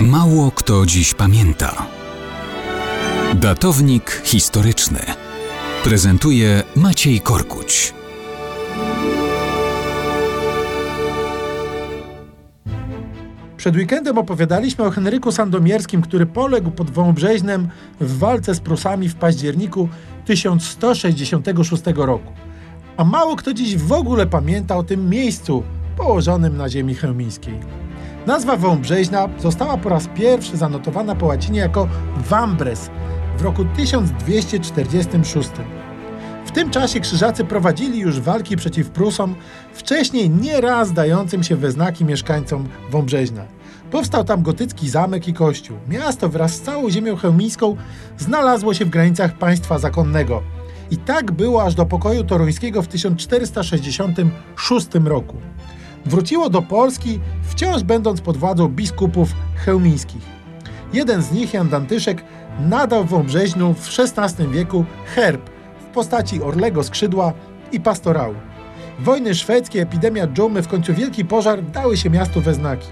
Mało kto dziś pamięta. Datownik historyczny prezentuje Maciej Korkuć. Przed weekendem opowiadaliśmy o Henryku Sandomierskim, który poległ pod Wąbrzeźnem w walce z Prusami w październiku 1166 roku. A mało kto dziś w ogóle pamięta o tym miejscu położonym na ziemi chełmińskiej. Nazwa Wąbrzeźna została po raz pierwszy zanotowana po łacinie jako Wambres w roku 1246. W tym czasie krzyżacy prowadzili już walki przeciw Prusom, wcześniej nieraz dającym się we znaki mieszkańcom Wąbrzeźna. Powstał tam gotycki zamek i kościół. Miasto wraz z całą ziemią chełmińską znalazło się w granicach państwa zakonnego. I tak było aż do pokoju toruńskiego w 1466 roku. Wróciło do Polski, wciąż będąc pod władzą biskupów chełmińskich. Jeden z nich, Jan Dantyszek, nadał Wąbrzeźnu w XVI wieku herb w postaci orlego skrzydła i pastorału. Wojny szwedzkie, epidemia dżumy, w końcu wielki pożar dały się miastu we znaki.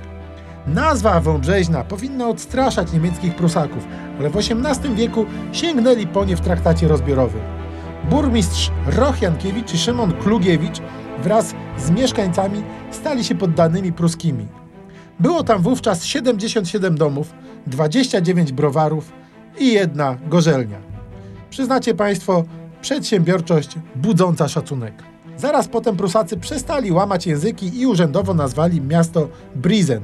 Nazwa Wąbrzeźna powinna odstraszać niemieckich Prusaków, ale w XVIII wieku sięgnęli po nie w traktacie rozbiorowym. Burmistrz Roch Jankiewicz i Szymon Klugiewicz wraz z mieszkańcami stali się poddanymi pruskimi. Było tam wówczas 77 domów, 29 browarów i jedna gorzelnia. Przyznacie Państwo, przedsiębiorczość budząca szacunek. Zaraz potem Prusacy przestali łamać języki i urzędowo nazwali miasto Brizen.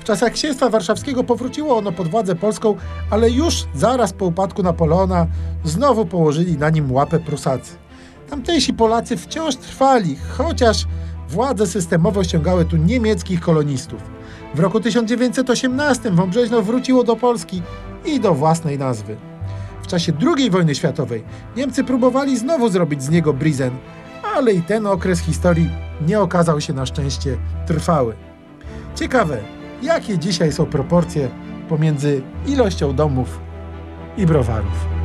W czasach księstwa warszawskiego powróciło ono pod władzę polską, ale już zaraz po upadku Napoleona znowu położyli na nim łapę Prusacy. Tamtejsi Polacy wciąż trwali, chociaż władze systemowo ściągały tu niemieckich kolonistów. W roku 1918 Wąbrzeźno wróciło do Polski i do własnej nazwy. W czasie II wojny światowej Niemcy próbowali znowu zrobić z niego Brizen, ale i ten okres historii nie okazał się na szczęście trwały. Ciekawe, jakie dzisiaj są proporcje pomiędzy ilością domów i browarów.